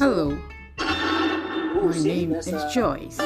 Hello, my name is Joyce.